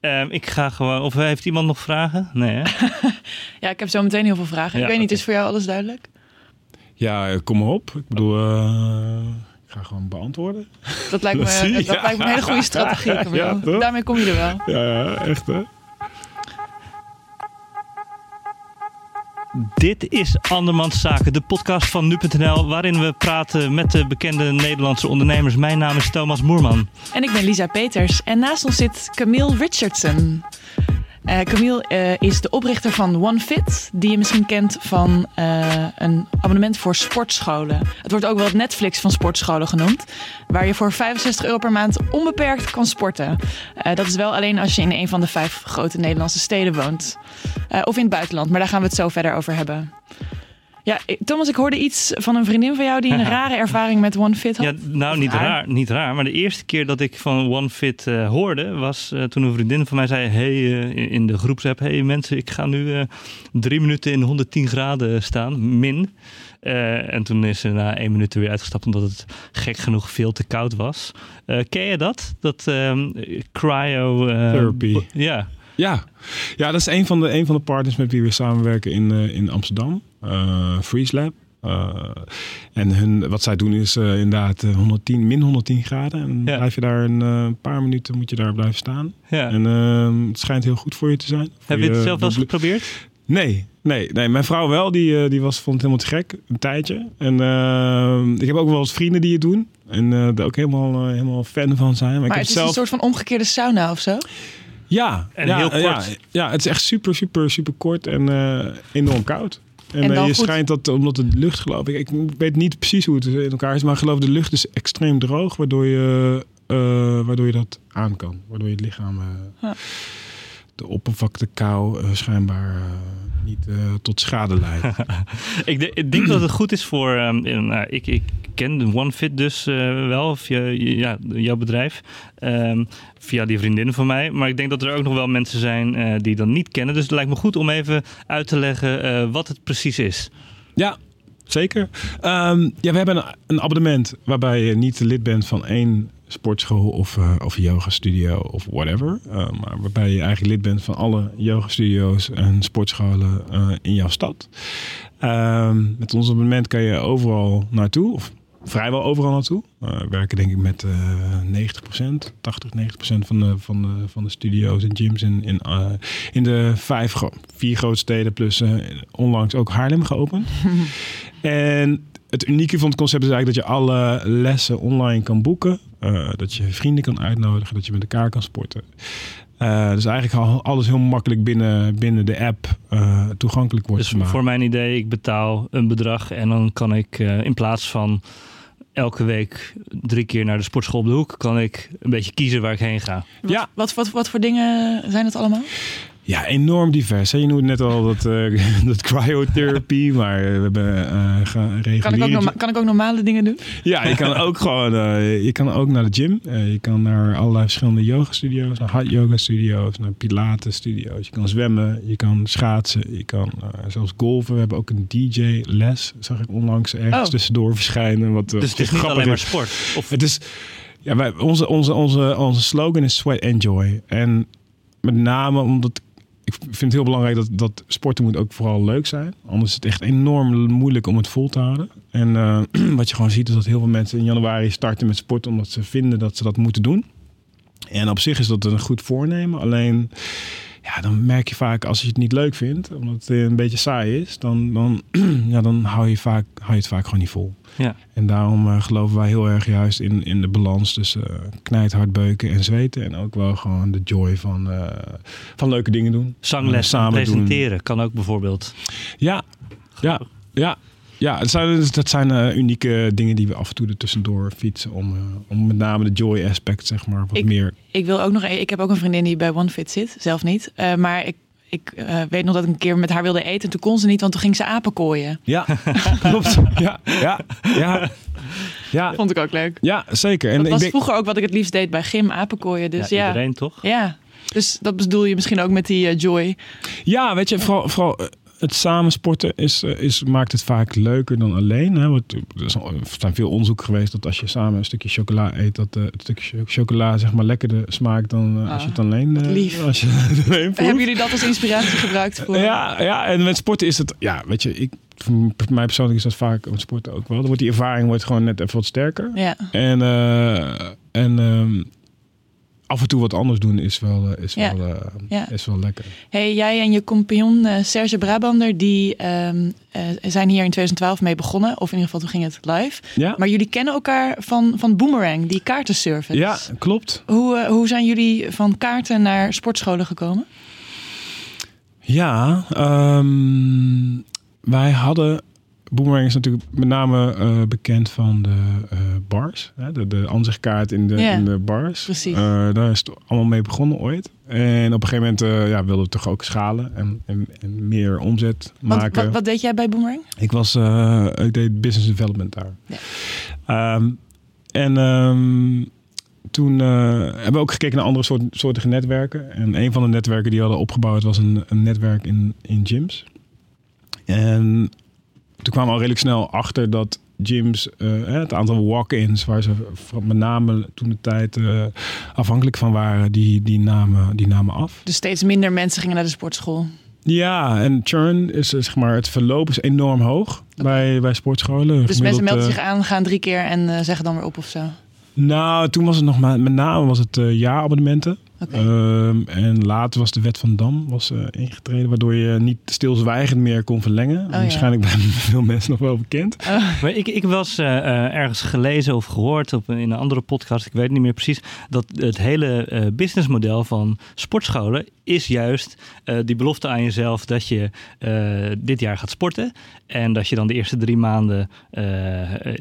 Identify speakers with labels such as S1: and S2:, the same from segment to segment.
S1: Ehm, ik ga gewoon. Of heeft iemand nog vragen? Nee, hè?
S2: Ja, ik heb zo meteen heel veel vragen.
S1: Ja,
S2: ik weet niet, is voor jou alles duidelijk?
S3: Ja, kom maar op. Ik bedoel, eh, ik ga gewoon beantwoorden.
S2: Dat lijkt me,
S3: Dat
S2: lijkt me een hele goede strategie.
S3: Ja?
S2: Daarmee kom je er wel.
S3: Ja, ja echt hè.
S1: Dit is Andermans Zaken, de podcast van nu.nl, waarin we praten met de bekende Nederlandse ondernemers. Mijn naam is Thomas Moerman.
S2: En ik ben Lisa Peters. En naast ons zit Camille Richardson. Eh, Camille eh, is de oprichter van OneFit, die je misschien kent van eh, een abonnement voor sportscholen. Het wordt ook wel het Netflix van sportscholen genoemd, waar je voor 65 euro per maand onbeperkt kan sporten. Dat is wel alleen als je in een van de vijf grote Nederlandse steden woont. Of in het buitenland, maar daar gaan we het zo verder over hebben. Ja, ik- Thomas, ik hoorde iets van een vriendin van jou die een rare ervaring met OneFit had.
S1: Ja, nou, niet
S2: Raar.
S1: raar, niet raar. Maar de eerste keer dat ik van OneFit eh hoorde, was eh, toen een vriendin van mij zei: Hey, eh, in- de groepsapp: Hey mensen, ik ga nu eh, drie minuten in 110 graden staan, min. Eh, en toen is ze na één minuut er weer uitgestapt omdat het gek genoeg veel te koud was. Eh, ken je dat? Dat ehm, cryo. eh,
S3: Therapy.
S1: Ja.
S3: Ja. ja, dat is een van de, een van de partners met wie we samenwerken in, eh, in Amsterdam. Eh Freeze Lab. Eh, en hun, wat zij doen is eh, inderdaad eh, 110, min 110 graden. En dan
S1: Ja.
S3: blijf je daar een eh, paar minuten moet je daar blijven staan.
S1: ja.
S3: En ehm, het schijnt heel goed voor je te zijn.
S1: Heb je het zelf wel eens geprobeerd?
S3: Nee, nee, nee. Mijn vrouw wel. Die, eh, die was, vond het helemaal te gek. Een tijdje. En ehm, ik heb ook wel eens vrienden die het doen. En eh daar ook helemaal, eh, helemaal fan van zijn. Maar, ik
S2: maar het is
S3: zelf...
S2: een soort van omgekeerde sauna of zo?
S3: Ja,
S1: En
S3: ja,
S1: heel kort.
S3: Ja, ja, het is echt super, super, super kort en eh, enorm koud. En,
S2: En
S3: eh,
S2: dan
S3: je
S2: goed-
S3: schijnt dat, omdat de lucht geloof ik, ik weet niet precies hoe het in elkaar is, maar geloof de lucht is extreem droog, waardoor je, eh, waardoor je dat aan kan. Waardoor je het lichaam eh,
S2: Ja.
S3: de oppervlakte kou schijnbaar niet eh, tot schade leidt.
S1: Ik, de- ik denk dat het goed is voor. ehm, ik, ik de OneFit dus eh, wel via ja, jouw bedrijf. ehm, via die vriendin van mij. Maar ik denk dat er ook nog wel mensen zijn eh, die dat niet kennen. Dus het lijkt me goed om even uit te leggen eh, wat het precies is.
S3: Ja, zeker. Ehm, ja, we hebben een, abonnement waarbij je niet lid bent van één sportschool of, of yoga studio of whatever. Eh, maar waarbij je eigenlijk lid bent van alle yoga studio's en sportscholen in jouw stad. Ehm, met ons abonnement kan je overal naartoe, of vrijwel overal naartoe. We werken denk ik met eh 90%, 80, 90% van de, van, de, van de studio's en gyms in, in, eh, in de vijf, vier grote steden. Plus eh, onlangs ook Haarlem geopend. en het unieke van het concept is eigenlijk dat je alle lessen online kan boeken. Eh, dat je vrienden kan uitnodigen, dat je met elkaar kan sporten. Eh, dus eigenlijk al- alles heel makkelijk binnen, binnen de app eh, toegankelijk wordt
S1: Dus
S3: gemaakt.
S1: voor mijn idee, ik betaal een bedrag en dan kan ik eh, in plaats van elke week drie keer naar de sportschool op de hoek, kan ik een beetje kiezen waar ik heen ga.
S2: Wat,
S3: Ja.
S2: wat, wat, wat voor dingen zijn het allemaal?
S3: Ja, enorm divers. Hè? Je noemde net al dat, eh dat cryotherapie, maar eh, we hebben eh ge-
S2: Kan ik, ook norma- kan ik ook normale dingen doen?
S3: Ja, je kan ook gewoon, eh, je kan ook naar de gym. Eh, je kan naar allerlei verschillende yoga studio's, naar hot yoga studio's, naar pilates studio's. Je kan zwemmen, je kan schaatsen, je kan eh, zelfs golven. We hebben ook een DJ les, zag ik onlangs ergens
S2: Oh.
S3: tussendoor verschijnen. Wat,
S1: Dus het is niet
S3: grappig
S1: alleen maar sport. Of,
S3: Het is, ja, wij, onze, onze, onze, onze slogan is sweat and joy. En met name omdat ik vind het heel belangrijk dat, dat sporten moet ook vooral leuk zijn. Anders is het echt enorm moeilijk om het vol te houden. En eh, wat je gewoon ziet is dat heel veel mensen in januari starten met sporten omdat ze vinden dat ze dat moeten doen. En op zich is dat een goed voornemen. Alleen ja, dan merk je vaak als je het niet leuk vindt, omdat het een beetje saai is, dan, dan, ja, dan hou, je vaak, hou je het vaak gewoon niet vol.
S1: ja.
S3: En daarom eh, geloven wij heel erg juist in, in de balans tussen uh, knijthard beuken en zweten. En ook wel gewoon de joy van, eh, van leuke dingen doen.
S1: Zangles
S3: Eh, samen
S1: presenteren kan ook bijvoorbeeld.
S3: Ja, ja, ja. Ja, het zijn, dus- dat zijn eh, unieke dingen die we af en toe er tussendoor fietsen. Om, eh, om met name de joy aspect, zeg maar, wat
S2: Ik-
S3: meer.
S2: Ik wil ook nog. e- Ik heb ook een vriendin die bij OneFit zit, zelf niet. Eh, maar ik, ik eh, weet nog dat ik een keer met haar wilde eten. En toen kon ze niet, want toen ging ze apen kooien.
S3: Ja, klopt. Ja, ja, ja. Ja,
S2: Vond ik ook leuk.
S3: ja zeker. En
S2: dat
S3: ik
S2: was
S3: denk,
S2: vroeger ook wat ik het liefst deed bij gym, apenkooien. Dus
S1: ja,
S2: ja, ja.
S1: iedereen toch?
S2: Dus dat bedoel je misschien ook met die joy.
S3: Ja, weet je, vooral, vooral het samensporten is, eh, is, maakt het vaak leuker dan alleen. Hè? Want er al- er zijn veel onderzoeken geweest dat als je samen een stukje chocola eet, dat eh, het stukje cho- chocola zeg maar lekkerder smaakt dan eh, als je het alleen, eh,
S2: lief.
S3: als je het alleen.
S2: Hebben jullie dat als inspiratie gebruikt voor?
S3: Ja, ja, en met sporten is het, ja, weet je, ik, voor mij persoonlijk is dat vaak met sporten ook wel. Dan wordt die ervaring wordt gewoon net even wat sterker.
S2: Ja.
S3: En, eh, en ehm, af en toe wat anders doen is wel, eh, is
S2: Ja.
S3: wel, eh,
S2: Ja.
S3: is wel lekker.
S2: Hey, jij en je compagnon eh, Serge Brabander, die ehm, eh, zijn hier in 2012 mee begonnen. Of in ieder geval, toen ging het live.
S3: Ja,
S2: Maar jullie kennen elkaar van, van Boomerang, die kaartenservice.
S3: ja klopt.
S2: Hoe, hoe zijn jullie van kaarten naar sportscholen gekomen?
S3: Ja, ehm, wij hadden. Boomerang is natuurlijk met name eh, bekend van de eh, bars. Hè? De, de aanzichtkaart in de, in de bars.
S2: precies.
S3: Eh, daar is het allemaal mee begonnen ooit. En op een gegeven moment ja, wilden we toch ook schalen en, en, en meer omzet
S2: Want,
S3: maken.
S2: wat, wat deed jij bij Boomerang?
S3: Ik, was, ik deed business development daar. Ehm, en ehm, toen hebben we ook gekeken naar andere soort, soortige netwerken. En een van de netwerken die we hadden opgebouwd was een, een netwerk in, in gyms. En toen kwamen we al redelijk snel achter dat gyms, eh, het aantal walk-ins, waar ze met name toen de tijd eh, afhankelijk van waren, die, die, namen, die namen af.
S2: Dus steeds minder mensen gingen naar de sportschool.
S3: Ja, en churn is eh, zeg maar, het verloop is enorm hoog bij, bij sportscholen.
S2: Dus mensen melden zich aan, gaan drie keer en zeggen dan weer op of zo.
S3: Nou, toen was het nog maar, met name was het jaarabonnementen. Ehm, en later was de wet van Dam was, eh, ingetreden, waardoor je niet stilzwijgend meer kon verlengen.
S2: Oh, ja.
S3: Waarschijnlijk bij veel mensen nog wel bekend.
S1: Maar ik, ik was eh, eh, ergens gelezen of gehoord op, in een andere podcast, ik weet het niet meer precies, dat het hele eh, businessmodel van sportscholen is juist eh, die belofte aan jezelf dat je eh, dit jaar gaat sporten. En dat je dan de eerste drie maanden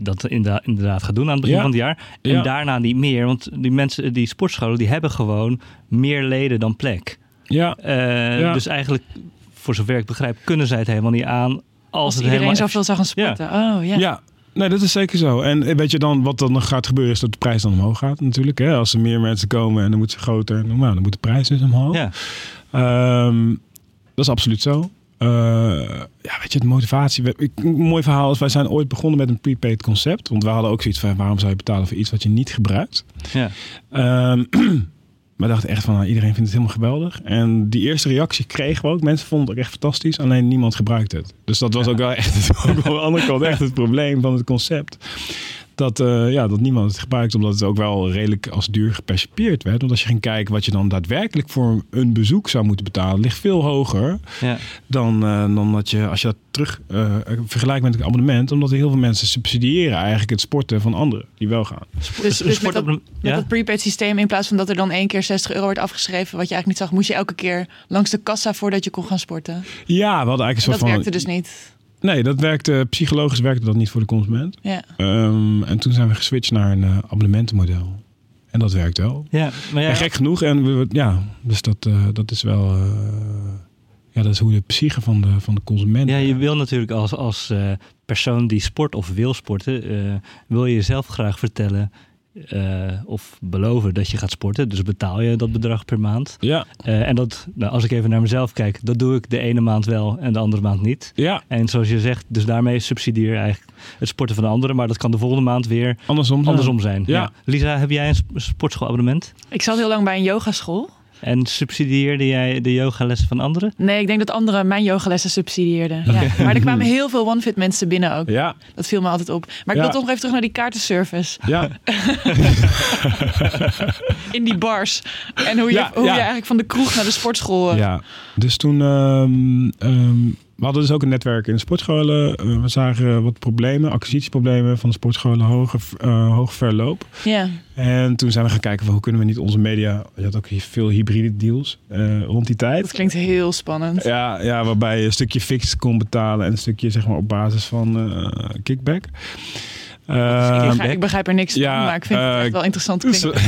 S1: dat inderdaad, inderdaad gaat doen aan het begin
S3: Ja.
S1: van het jaar. En
S3: Ja.
S1: daarna niet meer, want die mensen, die sportscholen, die hebben gewoon meer leden dan plek.
S3: Ja,
S1: Eh,
S3: Ja.
S1: Dus eigenlijk, voor zover ik begrijp, kunnen zij het helemaal niet aan. Als,
S2: Als
S1: het
S2: iedereen
S1: helemaal
S2: zoveel zou gaan sporten. Oh ja.
S3: ja. Nee, dat is zeker zo. En eh, weet je dan, wat dan nog gaat gebeuren, is dat de prijs dan omhoog gaat natuurlijk. Hè? Als er meer mensen komen en dan moet ze groter, nou, dan moet de prijs dus omhoog.
S1: Ja.
S3: Ehm, dat is absoluut zo. Eh, ja, weet je, de motivatie. we- ik- Een mooi verhaal is, wij zijn ooit begonnen met een prepaid concept. Want we hadden ook zoiets van, waarom zou je betalen voor iets wat je niet gebruikt?
S1: Ja.
S3: Ehm we dachten echt van, nou, iedereen vindt het helemaal geweldig. En die eerste reactie kregen we ook. Mensen vonden het ook echt fantastisch, alleen niemand gebruikt het. Dus dat was ook wel echt, ook wel aan de andere kant echt het probleem van het concept. Dat, eh, ja, dat niemand het gebruikt, omdat het ook wel redelijk als duur gepercipieerd werd. Want als je ging kijken wat je dan daadwerkelijk voor een bezoek zou moeten betalen, ligt veel hoger
S1: Ja.
S3: dan, eh, dan dat je, als je dat terug eh, vergelijkt met een abonnement. Omdat heel veel mensen subsidiëren eigenlijk het sporten van anderen die wel gaan.
S2: Dus, dus met, dat,
S1: Sportabonnement-
S2: met
S1: ja?
S2: dat prepaid systeem, in plaats van dat er dan één keer 60 euro wordt afgeschreven, wat je eigenlijk niet zag, moest je elke keer langs de kassa voordat je kon gaan sporten.
S3: Ja, we hadden eigenlijk een soort
S2: Dat
S3: van.
S2: werkte dus niet.
S3: Nee, dat werkte psychologisch werkte dat niet voor de consument.
S2: Ja.
S3: Ehm, en toen zijn we geswitcht naar een eh, abonnementenmodel. En dat werkt wel.
S1: Ja, maar ja,
S3: En gek genoeg. En we, ja, dus dat, eh, dat is wel. eh, ja, dat is hoe de psyche van de, van de consument.
S1: ja, je wil natuurlijk als, als eh, persoon die sport of wil sporten, eh, wil je jezelf graag vertellen eh, of beloven dat je gaat sporten. Dus betaal je dat bedrag per maand.
S3: Ja,
S1: Eh, en dat, nou, als ik even naar mezelf kijk, dat doe ik de ene maand wel en de andere maand niet.
S3: ja,
S1: En zoals je zegt, dus daarmee subsidieer je eigenlijk het sporten van de anderen. Maar dat kan de volgende maand weer
S3: andersom. zijn.
S1: andersom zijn.
S3: Ja.
S1: Lisa, heb jij een sp- sportschoolabonnement?
S2: Ik zat heel lang bij een yogaschool.
S1: En subsidieerde jij de yogalessen van anderen?
S2: Nee, ik denk dat anderen mijn yogalessen subsidieerden. Ja. Maar er kwamen heel veel OneFit mensen binnen ook.
S3: Ja,
S2: Dat viel me altijd op. Maar ik wil toch nog even terug naar die kaartenservice.
S3: ja.
S2: In die bars. En hoe je, hoe je eigenlijk van de kroeg naar de sportschool... eh,
S3: Ja, dus toen. ehm, ehm, we hadden dus ook een netwerk in de sportscholen. Eh, we zagen wat problemen, acquisitieproblemen van de sportscholen, hoge, eh, hoog verloop.
S2: ja.
S3: En toen zijn we gaan kijken van hoe kunnen we niet onze media. Je had ook veel hybride deals eh, rond die
S2: Dat
S3: tijd.
S2: klinkt heel spannend.
S3: Ja, ja, waarbij je een stukje fix kon betalen en een stukje zeg maar op basis van kickback.
S2: ik,
S3: Ehm,
S2: begrijp, ik begrijp er niks van,
S3: ja,
S2: maar ik vind het echt wel interessant
S3: dus-
S2: klinken.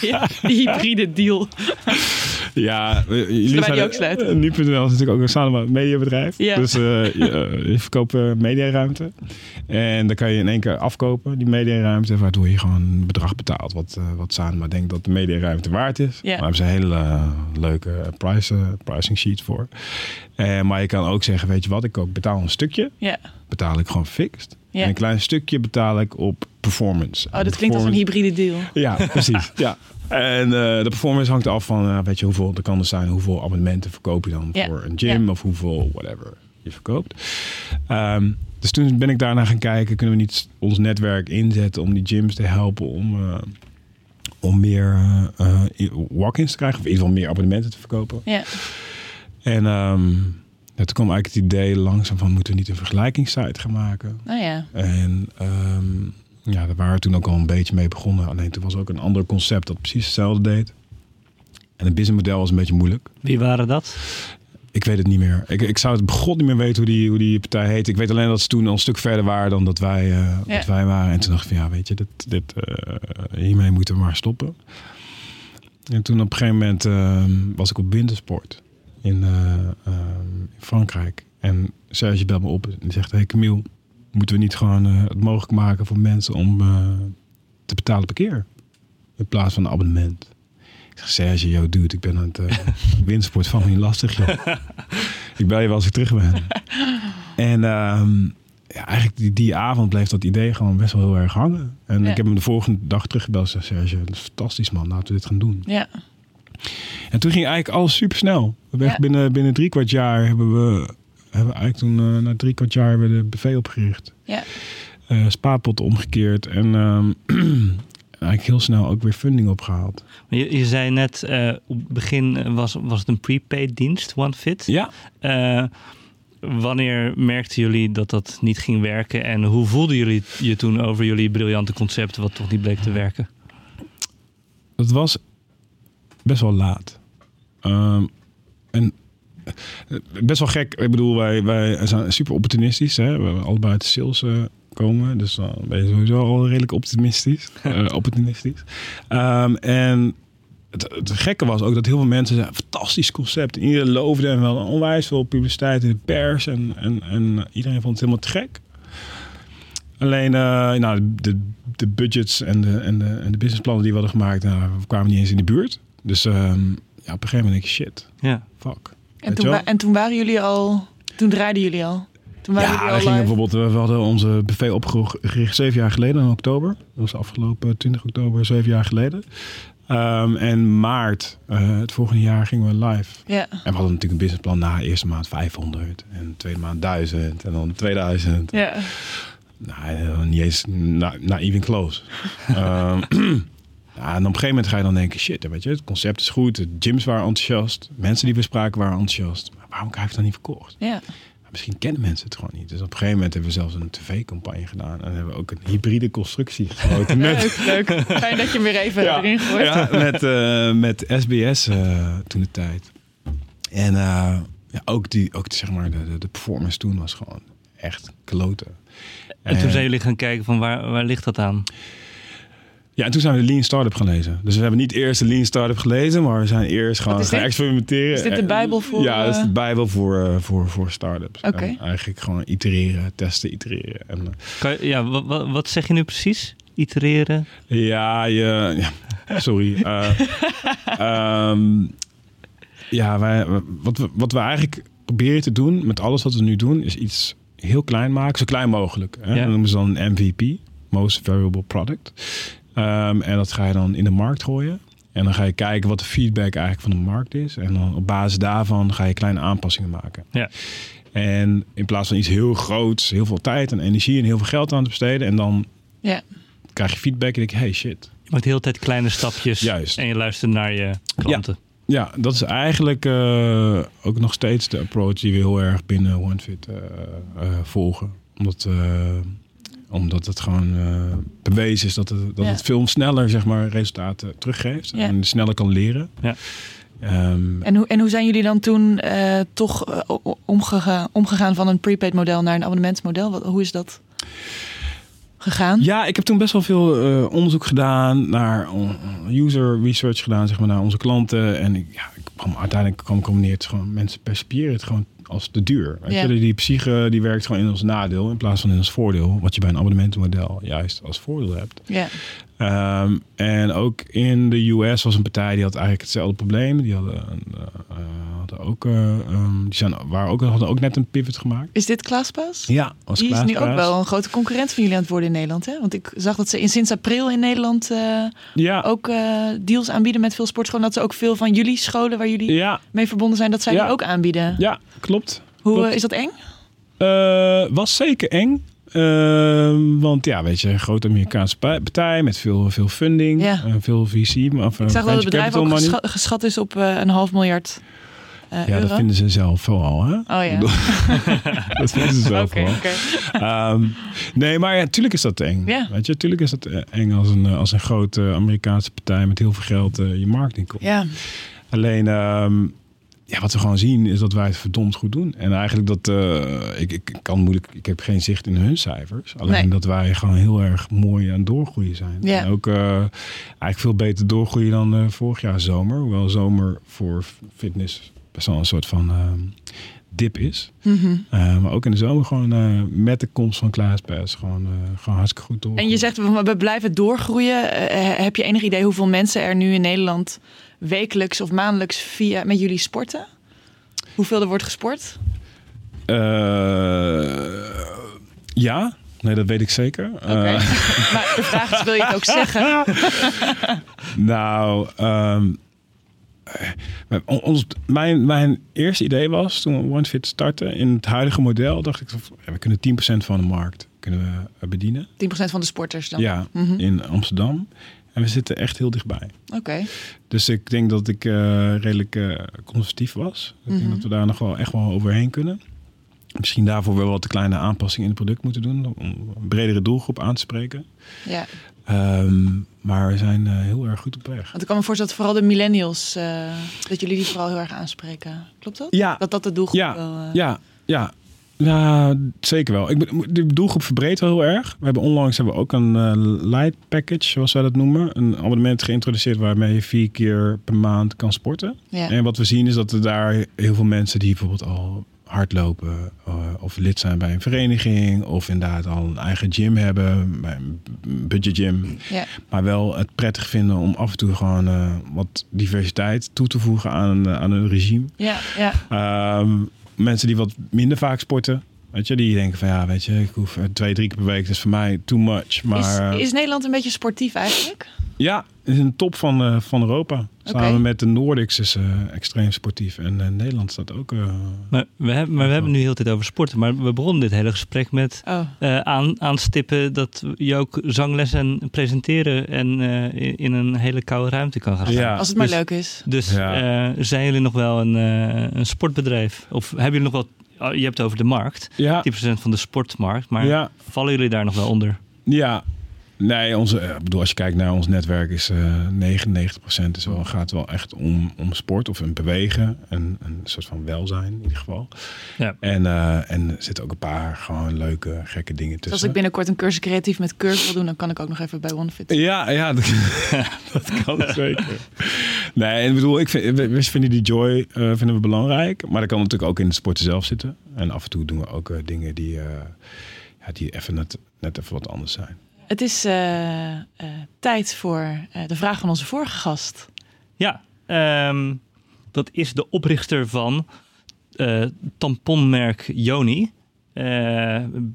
S2: Ja, die hybride deal.
S3: Ja, we- jullie zijn
S2: ook sluiten?
S3: eh, Nu.nl is natuurlijk ook een samen mediabedrijf.
S2: Ja.
S3: Dus eh, je, eh, je verkoopt mediaruimte. En dan kan je in één keer afkopen, die mediaruimte. Waardoor je gewoon een bedrag betaalt wat, eh wat Sanema denkt dat de mediaruimte waard is.
S2: Ja.
S3: Daar hebben ze een hele eh, leuke price, eh, pricing sheet voor. Eh, maar je kan ook zeggen, weet je wat, ik ook betaal een stukje.
S2: Ja.
S3: Betaal ik gewoon fixed.
S2: Ja.
S3: En een klein stukje betaal ik op performance.
S2: Oh, dat klinkt als een hybride deal.
S3: Ja, precies. ja. En eh, de performance hangt af van, eh, weet je, hoeveel er kan er zijn, hoeveel abonnementen verkoop je dan voor een gym of hoeveel whatever je verkoopt. Ehm, dus toen ben ik daarna gaan kijken, kunnen we niet ons netwerk inzetten om die gyms te helpen om, eh, om meer walk-ins te krijgen of in ieder geval meer abonnementen te verkopen. En ehm, ja, toen kwam eigenlijk het idee langzaam van, moeten we niet een vergelijkingssite gaan maken?
S2: Ja.
S3: En ehm, ja, daar waren we toen ook al een beetje mee begonnen. Alleen toen was ook een ander concept dat precies hetzelfde deed. En het businessmodel was een beetje moeilijk.
S1: Wie waren dat?
S3: Ik weet het niet meer. Ik, ik zou het begot niet meer weten hoe die, hoe die partij heet. Ik weet alleen dat ze toen al een stuk verder waren dan dat wij, eh,
S2: Ja.
S3: dat wij waren. En toen dacht ik van ja, weet je, dit, dit, eh, hiermee moeten we maar stoppen. En toen op een gegeven moment ehm, was ik op wintersport in, eh, ehm, in Frankrijk. En Serge belt me op en die zegt, hey Camille, moeten we niet gewoon eh, het mogelijk maken voor mensen om eh, te betalen per keer? In plaats van een abonnement. Ik zeg, Serge, yo dude, ik ben aan het uh, wintersport van niet lastig, joh. ik bel je wel als ik terug ben. en ehm, ja, eigenlijk die, die avond bleef dat idee gewoon best wel heel erg hangen. En
S2: Ja.
S3: ik heb hem de volgende dag teruggebeld en zei, Serge, dat is fantastisch man, laten we dit gaan doen.
S2: Ja.
S3: En toen ging eigenlijk alles super snel. We
S2: Ja.
S3: binnen, binnen drie kwart jaar hebben we, hebben we eigenlijk toen eh, na drie kwart jaar hebben we de BV opgericht.
S2: Ja.
S3: Eh spaarpotten omgekeerd en ehm, eigenlijk heel snel ook weer funding opgehaald.
S1: Maar Je, je zei net, eh, op het begin was, was het een prepaid dienst, OneFit.
S3: Ja,
S1: Eh, wanneer merkten jullie dat dat niet ging werken? En hoe voelden jullie je toen over jullie briljante concept, wat toch niet bleek te werken?
S3: dat was best wel laat. Ehm, en best wel gek. Ik bedoel, wij, wij zijn super opportunistisch. Hè? We hebben allebei uit de sales eh, komen. Dus dan ben je sowieso al redelijk optimistisch. eh, opportunistisch. Ehm, en het, het gekke was ook dat heel veel mensen zeiden, fantastisch concept. En iedereen loofde en wel onwijs veel publiciteit in de pers. En, en, en iedereen vond het helemaal te gek. Alleen eh, nou, de, de budgets en de, en, de, en de businessplannen die we hadden gemaakt, nou, we kwamen niet eens in de buurt. Dus ehm, ja, op een gegeven moment denk ik, shit,
S1: Ja.
S3: fuck.
S2: En toen,
S3: je wel?
S2: wa- en toen waren jullie al... Toen draaiden jullie al. Toen waren
S3: Ja,
S2: jullie
S3: we
S2: al
S3: gingen
S2: live.
S3: bijvoorbeeld, we hadden onze BV opgericht zeven jaar geleden in oktober. Dat was afgelopen 20 oktober, zeven jaar geleden. Ehm, en maart, eh, het volgende jaar, gingen we live.
S2: Ja.
S3: En we hadden natuurlijk een businessplan na eerste maand 500 en tweede maand 1000 en dan 2000.
S2: Ja.
S3: Nou, eh, niet eens not even close. Ehm, ja, en op een gegeven moment ga je dan denken, shit, weet je, het concept is goed, de gyms waren enthousiast, mensen die we spraken waren enthousiast. Maar waarom krijg je het dan niet verkocht?
S2: Ja.
S3: Misschien kennen mensen het gewoon niet. Dus op een gegeven moment hebben we zelfs een tv-campagne gedaan. En hebben we ook een hybride constructie gesloten. Met,
S2: Leuk, leuk. Fijn dat je hem weer even erin gooit.
S3: ja, met, eh, met SBS eh, toen de tijd. En eh, ja, ook, die, ook zeg maar, de, de, de performance toen was gewoon echt kloten.
S1: En toen
S3: Eh,
S1: zijn jullie gaan kijken van waar, waar ligt dat aan?
S3: Ja, en toen zijn we de Lean Startup gaan lezen. Dus we hebben niet eerst de Lean Startup gelezen, maar we zijn eerst gewoon gaan
S2: dit?
S3: experimenteren.
S2: Is dit de Bijbel voor,
S3: Ja, dat is de
S2: eh,
S3: Bijbel voor, eh, voor, voor startups.
S2: Oké.
S3: Eigenlijk gewoon itereren, testen, itereren. En, eh,
S1: Kan je- ja, wat, wat, zeg je nu precies? Itereren?
S3: Ja, je, ja sorry. Eh, ehm, ja, wij, wat, we, wat we eigenlijk proberen te doen met alles wat we nu doen, is iets heel klein maken, zo klein mogelijk. Hè?
S1: Ja.
S3: Dat noemen ze dan een MVP, Most Valuable Product. Ehm, en dat ga je dan in de markt gooien. En dan ga je kijken wat de feedback eigenlijk van de markt is. En dan op basis daarvan ga je kleine aanpassingen maken.
S1: Ja.
S3: En in plaats van iets heel groots, heel veel tijd en energie en heel veel geld aan te besteden. En dan
S2: Ja.
S3: krijg je feedback en denk je, hey shit,
S1: Je maakt de hele tijd kleine stapjes.
S3: Juist.
S1: En je luistert naar je klanten.
S3: Ja, dat is eigenlijk eh, ook nog steeds de approach die we heel erg binnen OneFit eh eh, volgen. Omdat, eh, omdat het gewoon eh, bewezen is dat, het, dat
S2: Ja.
S3: het veel sneller zeg maar, resultaten teruggeeft.
S2: Ja.
S3: En sneller kan leren.
S1: Ja.
S3: Ehm,
S2: En hoe, en hoe zijn jullie dan toen eh, toch eh, omgegaan, omgegaan van een prepaid model naar een abonnementsmodel? Wat, hoe is dat gegaan?
S3: ja, ik heb toen best wel veel eh, onderzoek gedaan naar user research gedaan, zeg maar, naar onze klanten. En ik, ja, ik kwam uiteindelijk kwam, neer, het gewoon, mensen percipiëren het gewoon als te duur. Weet
S2: Ja.
S3: je, die psyche die werkt gewoon in ons nadeel in plaats van in ons voordeel. Wat je bij een abonnementenmodel juist als voordeel hebt.
S2: Ja.
S3: Ehm, en ook in de US was een partij die had eigenlijk hetzelfde probleem. Die hadden, eh, eh, hadden ook, eh, ehm, die zijn, waren ook, hadden ook net een pivot gemaakt.
S2: Is dit Klaaspaas?
S3: Ja, als
S2: Die is nu ook wel een grote concurrent van jullie aan het worden in Nederland. Hè? Want ik zag dat ze in, sinds april in Nederland
S3: Ja,
S2: ook deals aanbieden met veel sportscholen. Dat ze ook veel van jullie scholen waar jullie
S3: ja,
S2: mee verbonden zijn, dat zij
S3: Ja.
S2: die ook aanbieden.
S3: ja, klopt.
S2: Hoe
S3: klopt.
S2: is dat eng?
S3: Was zeker eng. Ehm, want ja, weet je, een grote Amerikaanse pa- partij met veel, veel funding,
S2: Ja.
S3: en veel VC. Of,
S2: Ik zag dat het bedrijf ook gescha- geschat is op eh, een half miljard eh,
S3: Ja,
S2: euro.
S3: dat vinden ze zelf vooral, hè?
S2: Oh ja.
S3: Dat vinden ze zelf
S2: Oké,
S3: vooral.
S2: oké.
S3: Ehm, nee, maar ja, natuurlijk is dat eng.
S2: Ja.
S3: Weet je, natuurlijk is dat eh, eng als een, eh, als een grote Amerikaanse partij met heel veel geld eh, je marketing komt.
S2: Ja,
S3: Alleen, ehm, ja, wat we gewoon zien is dat wij het verdomd goed doen. En eigenlijk dat, eh, ik, ik kan moeilijk, ik heb geen zicht in hun cijfers. Alleen
S2: Nee.
S3: dat wij gewoon heel erg mooi aan het doorgroeien zijn.
S2: Ja.
S3: En ook eh, eigenlijk veel beter doorgroeien dan eh, vorig jaar zomer. Hoewel zomer voor fitness best wel een soort van ehm, dip is.
S2: Mhm.
S3: Eh, maar ook in de zomer gewoon met de komst van ClassPass gewoon, eh, gewoon hartstikke goed door.
S2: En je zegt, we we blijven doorgroeien. Heb je enig idee hoeveel mensen er nu in Nederland wekelijks of maandelijks via met jullie sporten? Hoeveel er wordt gesport?
S3: Eh, ja, nee, dat weet ik zeker. Eh,
S2: maar de vraag is, wil je het ook zeggen?
S3: nou, ehm, eh, on- ons, mijn, mijn eerste idee was toen we OneFit startten in het huidige model, dacht ik, we kunnen 10% van de markt kunnen we bedienen.
S2: 10% van de sporters dan?
S3: Ja,
S2: Mhm.
S3: in Amsterdam. En we zitten echt heel dichtbij.
S2: Oké.
S3: Dus ik denk dat ik eh, redelijk eh, conservatief was. Ik
S2: Mhm.
S3: denk dat we daar nog wel echt wel overheen kunnen. Misschien daarvoor wel wat de kleine aanpassingen in het product moeten doen. Om een bredere doelgroep aan te spreken.
S2: Ja.
S3: Ehm, maar we zijn eh, heel erg goed op weg.
S2: Want ik kan me voorstellen dat vooral de millennials, dat jullie die vooral heel erg aanspreken. Klopt dat?
S3: Ja,
S2: Dat dat de doelgroep
S3: Ja,
S2: wel...
S3: ja, ja. Ja, zeker wel. Ik ben, de doelgroep verbreedt wel heel erg. We hebben onlangs hebben we ook een eh, light package, zoals wij dat noemen. Een abonnement geïntroduceerd waarmee je vier keer per maand kan sporten.
S2: ja.
S3: En wat we zien is dat er daar heel veel mensen die bijvoorbeeld al hardlopen eh, of lid zijn bij een vereniging of inderdaad al een eigen gym hebben, bij een budget gym,
S2: ja.
S3: maar wel het prettig vinden om af en toe gewoon eh, wat diversiteit toe te voegen aan, aan een regime.
S2: Ja, ja.
S3: Ehm, mensen die wat minder vaak sporten, weet je, die denken van ja, weet je, ik hoef eh, twee, drie keer per week, dat is voor mij too much. Maar eh,
S2: is, is Nederland een beetje sportief eigenlijk?
S3: ja, is een top van, eh, van Europa. Samen met de Nordics is eh, extreem sportief. En eh, Nederland staat ook. eh,
S1: Maar we, hebben, maar we hebben nu heel de tijd over sporten. Maar we begonnen dit hele gesprek met
S2: Oh,
S1: eh, aan, aanstippen dat je ook zangles en presenteren en eh, in, in een hele koude ruimte kan gaan.
S3: Ja,
S2: als het maar
S3: dus-
S2: leuk is.
S1: Dus
S3: Ja.
S1: eh, zijn jullie nog wel een, eh, een sportbedrijf? Of hebben jullie nog wel... oh, Je hebt het over de markt, 10%
S3: ja,
S1: van de sportmarkt. Maar
S3: ja,
S1: vallen jullie daar nog wel onder?
S3: ja. Nee, onze, eh, ik bedoel, als je kijkt naar ons netwerk, is eh 99% is wel, gaat wel echt om, om sport of een bewegen. En een soort van welzijn in ieder geval.
S1: Ja.
S3: En, eh, en er zitten ook een paar gewoon leuke, gekke dingen
S2: Dus
S3: tussen.
S2: als ik binnenkort een cursus creatief met curve wil doen, dan kan ik ook nog even bij OneFit.
S3: Ja, ja, dat, dat kan zeker. Nee, en ik bedoel, ik vind, we, we vinden die joy eh, vinden we belangrijk. Maar dat kan natuurlijk ook in de sporten zelf zitten. En af en toe doen we ook eh, dingen die, eh, ja, die even net, net even wat anders zijn.
S2: Het is eh, eh, tijd voor eh, de vraag van onze vorige gast.
S1: Ja, ehm, dat is de oprichter van tamponmerk Joni.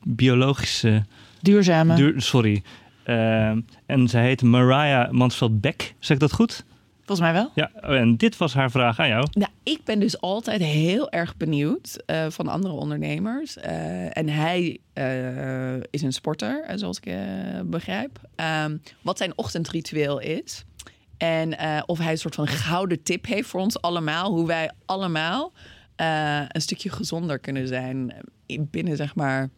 S1: Biologische...
S2: Duurzame.
S1: duur- sorry. Ehm, en zij heet Mariah Mansveld-Beck. Zeg ik dat goed?
S2: Volgens mij wel.
S1: Ja, en dit was haar vraag aan jou.
S4: Nou, ik ben dus altijd heel erg benieuwd eh, van andere ondernemers. Eh, en hij eh, is een sporter, zoals ik eh, begrijp. Ehm, wat zijn ochtendritueel is. En eh, of hij een soort van gouden tip heeft voor ons allemaal. Hoe wij allemaal eh, een stukje gezonder kunnen zijn in- binnen, zeg maar,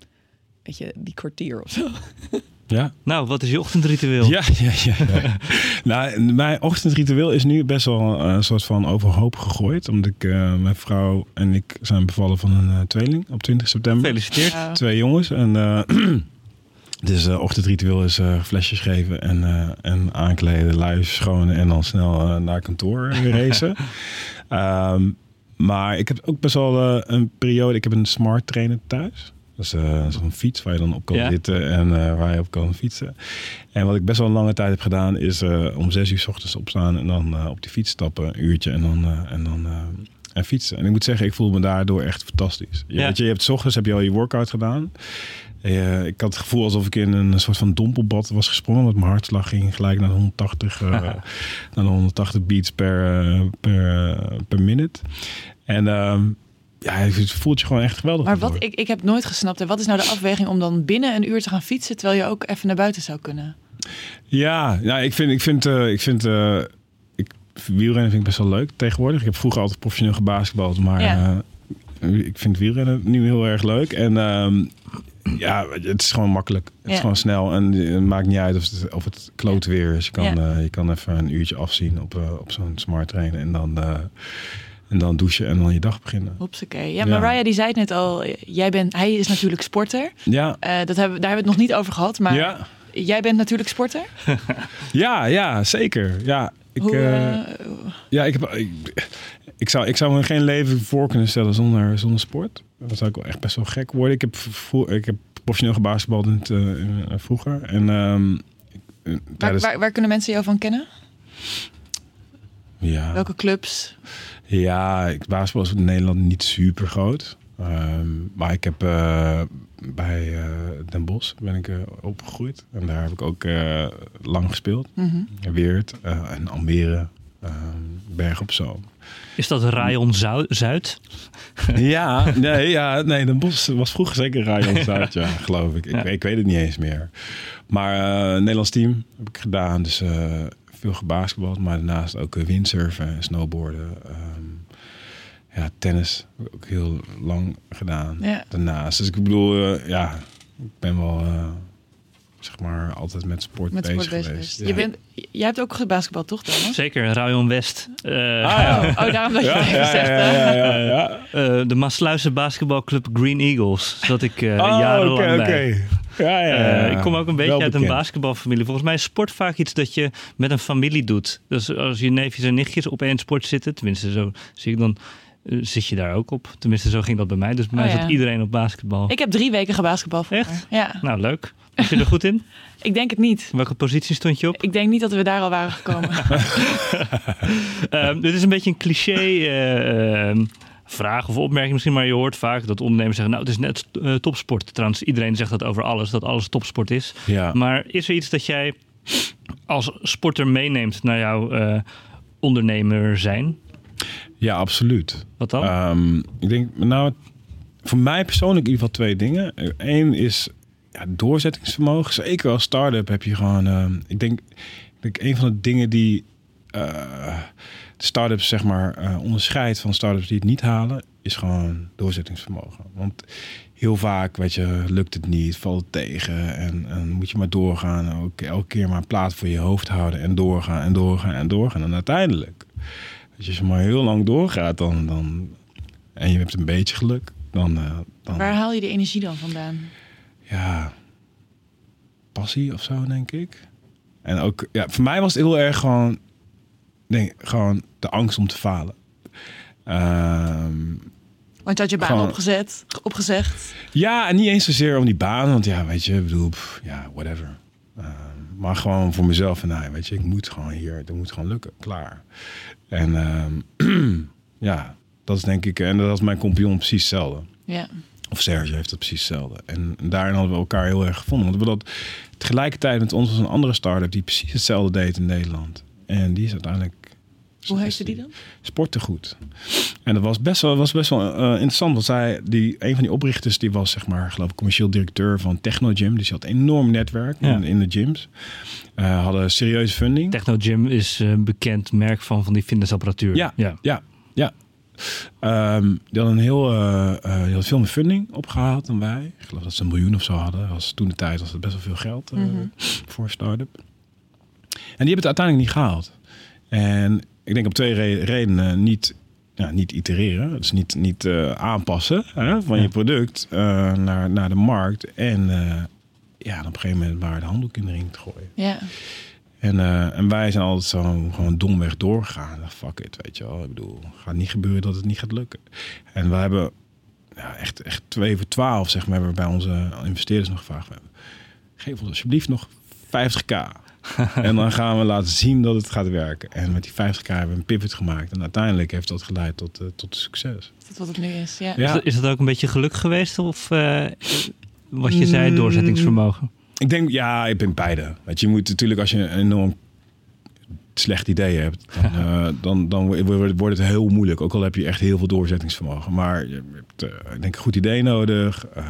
S4: weet je, die kwartier of zo.
S3: Ja,
S1: Nou, wat is je ochtendritueel?
S3: ja, ja. ja, ja. nou, mijn ochtendritueel is nu best wel eh, een soort van overhoop gegooid. Omdat ik, eh, mijn vrouw en ik zijn bevallen van een eh, tweeling op 20 september.
S1: Gefeliciteerd.
S2: Ja.
S3: Twee jongens. En, eh, dus eh ochtendritueel is eh, flesjes geven en, eh, en aankleden, luis schonen en dan snel naar kantoor racen. Ehm, maar ik heb ook best wel eh, een periode. Ik heb een smart trainer thuis. Dat is eh, zo'n fiets waar je dan op kan
S1: Ja.
S3: zitten en eh, waar je op kan fietsen. En wat ik best wel een lange tijd heb gedaan, is eh, om zes uur 's ochtends opstaan en dan eh, op die fiets stappen, een uurtje en dan, en dan en fietsen. En ik moet zeggen, ik voel me daardoor echt fantastisch. Je,
S1: Ja.
S3: weet je, je hebt 's ochtends heb je al je workout gedaan. Ik had het gevoel alsof ik in een soort van dompelbad was gesprongen. Want mijn hartslag ging gelijk naar de 180, eh, naar de 180 beats per, per, per minute. En ehm, ja, het voelt je gewoon echt geweldig.
S2: Maar wat ik, ik heb nooit gesnapt. hè, Wat is nou de afweging om dan binnen een uur te gaan fietsen terwijl je ook even naar buiten zou kunnen?
S3: Ja, ja ik vind, ik vind, eh, ik vind eh, ik, wielrennen vind ik best wel leuk tegenwoordig. Ik heb vroeger altijd professioneel gebasketbald, maar
S2: Ja.
S3: eh, ik vind wielrennen nu heel erg leuk. En ehm, ja, het is gewoon makkelijk. Het
S2: Ja.
S3: is gewoon snel en het maakt niet uit of het, of het kloot weer is. Je kan,
S2: Ja.
S3: je kan even een uurtje afzien op, op zo'n smart trainer en dan, en dan douchen en dan je dag beginnen.
S2: Hopsakee. Ja,
S3: Ja.
S2: Mariah die zei het net al. Jij bent, hij is natuurlijk sporter.
S3: Ja,
S2: Eh, dat hebben, daar hebben we het nog niet over gehad. Maar
S3: ja.
S2: jij bent natuurlijk sporter.
S3: ja, ja, zeker. Ja, ik,
S2: Hoe,
S3: eh,
S2: eh,
S3: Ja, ik, heb, ik, ik, zou, ik zou me geen leven voor kunnen stellen zonder, zonder sport. Dat zou ik wel echt best wel gek worden. Ik heb, ik heb professioneel gebasketbald in het, vroeger. En ehm, ik- eh,
S2: waar, waar, waar kunnen mensen jou van kennen?
S3: ja,
S2: Welke clubs?
S3: Ja, ik, basketbal is in Nederland niet super groot. Ehm, maar ik heb eh, bij eh, Den Bosch ben ik eh, opgegroeid. En daar heb ik ook eh, lang gespeeld.
S2: Mhm.
S3: Weert eh, en Almere, ehm, Berg op Zoom.
S1: Is dat Rayon Zou- Zuid?
S3: Ja, nee, ja, nee, Den Bosch was vroeger zeker Rayon Zuid, ja, geloof ik. Ik,
S1: Ja.
S3: ik weet het niet eens meer. Maar eh Nederlands team heb ik gedaan, dus eh, veel gebasketbald, maar daarnaast ook eh, windsurfen en snowboarden. ehm, ja, tennis heb ik ook heel lang gedaan.
S2: Ja.
S3: Daarnaast, dus ik bedoel, eh, ja, ik ben wel, eh, zeg maar, altijd met sport
S2: Met
S3: bezig
S2: sport bezig
S3: geweest.
S2: Je bent, jij hebt ook gebasketbald, toch Thomas?
S1: Zeker, Rayon West. Eh,
S3: Ah, ja.
S2: Oh, daarom dat je het
S3: ja,
S2: even zegt.
S3: ja,
S2: hè?
S3: ja, ja, ja.
S1: eh, de Maasluisse basketbalclub Green Eagles. Zat ik eh,
S3: Oh,
S1: jarenlang
S3: oké, oké.
S1: bij.
S3: Ja, ja,
S1: Eh,
S3: ja.
S1: ik kom ook een beetje uit een basketbalfamilie. Volgens mij is sport vaak iets dat je met een familie doet. Dus als je neefjes en nichtjes op één sport zitten, tenminste zo zie ik dan, eh, zit je daar ook op. Tenminste zo ging dat bij mij. Dus bij mij
S2: Oh, ja.
S1: zat iedereen op basketbal.
S2: Ik heb drie weken gebasketbal.
S1: Echt?
S2: Ja,
S1: Nou, leuk. Was je er goed in?
S2: ik denk het niet.
S1: Welke positie stond je op?
S2: Ik denk niet dat we daar al waren gekomen.
S1: Ehm, dit is een beetje een cliché vraag of opmerking misschien, maar je hoort vaak dat ondernemers zeggen, nou het is net eh, topsport. Trouwens, iedereen zegt dat over alles, dat alles topsport is.
S3: Ja.
S1: Maar is er iets dat jij als sporter meeneemt naar jouw eh, ondernemer zijn?
S3: ja, absoluut.
S1: Wat dan?
S3: Ehm, ik denk, nou, voor mij persoonlijk in ieder geval twee dingen. Eén is ja, doorzettingsvermogen. Zeker als start-up heb je gewoon... ehm, ik, denk, ik denk een van de dingen die eh, start-ups zeg maar eh, onderscheidt van start-ups die het niet halen... is gewoon doorzettingsvermogen. Want heel vaak, weet je, lukt het niet, valt het tegen... en, en moet je maar doorgaan. Ook elke keer maar een plaat voor je hoofd houden... en doorgaan en doorgaan en doorgaan. En uiteindelijk... Als je maar heel lang doorgaat, dan, dan, en je hebt een beetje geluk, dan, eh, dan
S2: Waar haal je de energie dan vandaan?
S3: ja, passie of zo, denk ik. En ook, ja, voor mij was het heel erg gewoon, denk, gewoon de angst om te falen. Ehm,
S2: Want je had je baan
S3: Gewoon-
S2: opgezet, opgezegd.
S3: ja, en niet eens zozeer om die baan, want ja, weet je, ik bedoel, pff, ja, whatever. Ehm, maar gewoon voor mezelf, van, nou, weet je, ik moet gewoon hier, het moet gewoon lukken, klaar. En ehm, ja, dat is denk ik, en dat is mijn compagnon precies hetzelfde.
S2: Ja.
S3: Of Serge heeft dat precies hetzelfde. En daarin hadden we elkaar heel erg gevonden. Want we dat tegelijkertijd met ons was een andere start-up die precies hetzelfde deed in Nederland. En die is uiteindelijk.
S2: Hoe heette die dan?
S3: Sportegoed. En dat was best wel, was best wel eh, interessant. Want zij, die, een van die oprichters, die was zeg maar, geloof ik, commercieel directeur van Techno Gym. Dus die had een enorm netwerk
S1: Ja.
S3: in, in de gyms. Eh, hadden serieuze funding.
S1: Techno Gym is eh, een bekend merk van, van die fitnessapparatuur.
S3: Ja.
S1: ja.
S3: Ja, ja. Ehm, die hadden een heel, eh, eh, die had veel meer funding opgehaald dan wij. Ik geloof dat ze een miljoen of zo hadden. Was, toen de tijd was het best wel veel geld eh,
S2: Mhm.
S3: voor een start-up. En die hebben het uiteindelijk niet gehaald. En ik denk op twee re- redenen niet, ja, niet itereren. Dus niet, niet eh, aanpassen hè, van
S1: Ja.
S3: je product eh, naar, naar de markt. En eh, ja, op een gegeven moment maar de handdoek in de ring te gooien.
S2: Ja.
S3: En, eh, en wij zijn altijd zo gewoon domweg doorgegaan. Fuck it, weet je wel. Ik bedoel, gaat niet gebeuren dat het niet gaat lukken. En we hebben ja, echt, echt twee voor twaalf, zeg maar, hebben we bij onze investeerders nog gevraagd. Geef ons alsjeblieft nog 50k. en dan gaan we laten zien dat het gaat werken. En met die 50k hebben we een pivot gemaakt. En uiteindelijk heeft dat geleid tot, uh, tot succes.
S2: Is dat wat het nu is? Ja.
S1: Is, dat, is dat ook een beetje geluk geweest? Of uh, wat je zei, doorzettingsvermogen?
S3: Ik denk, ja, ik ben beide. Weet je, je moet natuurlijk als je een enorm slecht idee hebt, dan, uh, dan, dan wordt het heel moeilijk. Ook al heb je echt heel veel doorzettingsvermogen. Maar je hebt, uh, ik denk, een goed idee nodig. Uh,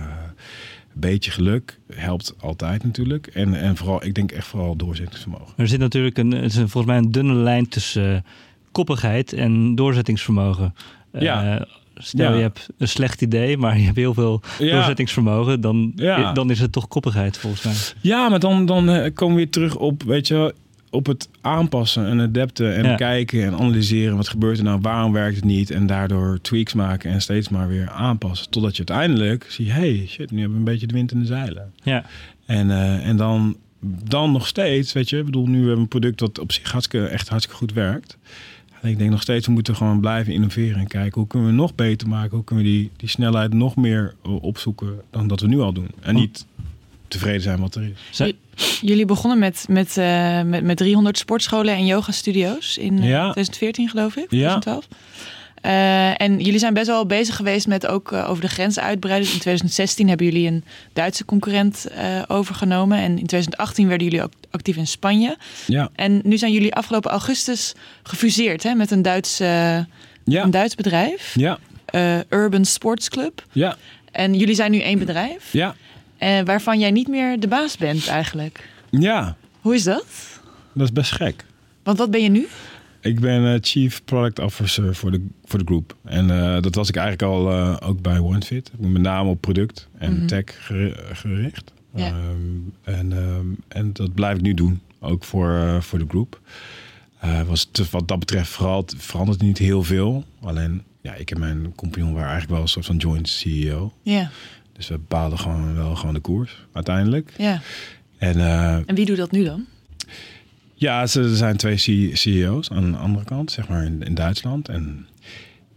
S3: een beetje geluk helpt altijd natuurlijk. En, en vooral, ik denk echt vooral doorzettingsvermogen.
S1: Er zit natuurlijk een, het is volgens mij een dunne lijn tussen koppigheid en doorzettingsvermogen.
S3: Ja.
S1: Stel ja. je hebt een slecht idee, maar je hebt heel veel ja. doorzettingsvermogen, dan,
S3: ja.
S1: dan is het toch koppigheid volgens mij.
S3: Ja, maar dan, dan komen we weer terug op, weet je, op het aanpassen en adapten en kijken en analyseren. Wat gebeurt er nou? Waarom werkt het niet? En daardoor tweaks maken en steeds maar weer aanpassen. Totdat je uiteindelijk ziet, hey, shit, nu hebben we een beetje de wind in de zeilen.
S1: Ja.
S3: En, uh, en dan, dan nog steeds, weet je, ik bedoel, nu hebben we een product dat op zich hartstikke, echt hartstikke goed werkt. En ik denk nog steeds, we moeten gewoon blijven innoveren en kijken hoe kunnen we nog beter maken. Hoe kunnen we die, die snelheid nog meer opzoeken dan dat we nu al doen. En niet tevreden zijn wat er is.
S2: Jullie begonnen met, met, uh, met, met 300 sportscholen en yoga studio's in uh,
S3: ja.
S2: 2014 geloof ik,
S3: Ja.
S2: 2012. Uh, en jullie zijn best wel bezig geweest met ook uh, over de grens uitbreiden. Dus in 2016 hebben jullie een Duitse concurrent uh, overgenomen. En in 2018 werden jullie ook actief in Spanje.
S3: Ja.
S2: En nu zijn jullie afgelopen augustus gefuseerd hè, met een Duits,
S3: ja.
S2: een Duits bedrijf.
S3: Ja.
S2: Urban Sports Club.
S3: Ja.
S2: En jullie zijn nu één bedrijf.
S3: Ja.
S2: Waarvan jij niet meer de baas bent eigenlijk.
S3: Ja.
S2: Hoe is dat?
S3: Dat is best gek.
S2: Want wat ben je nu?
S3: Ik ben uh, Chief Product Officer voor de, voor de groep. En uh, dat was ik eigenlijk al uh, ook bij OneFit. Ik ben met name op product en mm -hmm. tech gericht.
S2: Ja.
S3: Um, en, um, en dat blijf ik nu doen, ook voor, voor de groep. was te, wat dat betreft vooral, verandert niet heel veel. Alleen, ja, ik en mijn compagnon waren eigenlijk wel een soort van joint CEO.
S2: Ja.
S3: Dus we bepaalden gewoon wel gewoon de koers uiteindelijk.
S2: Ja.
S3: En,
S2: en wie doet dat nu dan?
S3: Ja, er zijn twee CEO's aan de andere kant, zeg maar in, in Duitsland. En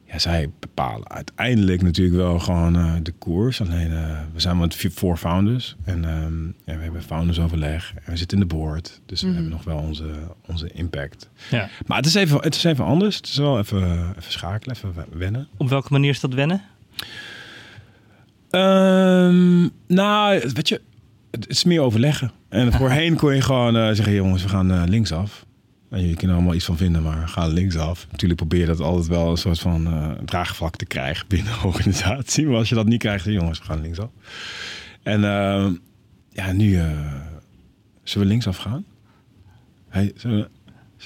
S3: ja, zij bepalen uiteindelijk natuurlijk wel gewoon uh, de koers. Alleen uh, we zijn met vier founders en um, ja, we hebben foundersoverleg en we zitten in de board. Dus we mm -hmm. hebben nog wel onze, onze impact.
S1: Ja.
S3: Maar het is, even, het is even anders. Het is wel even, even schakelen, even wennen.
S1: Op welke manier is dat wennen?
S3: Um, nou, weet je, het is meer overleggen. En voorheen kon je gewoon uh, zeggen, jongens, we gaan uh, linksaf. En je kan er allemaal iets van vinden, maar ga linksaf. Natuurlijk probeer je dat altijd wel een soort van uh, draagvlak te krijgen binnen de organisatie. Maar als je dat niet krijgt, jongens, we gaan linksaf. En ja, nu zullen we linksaf gaan? Hey, zullen we,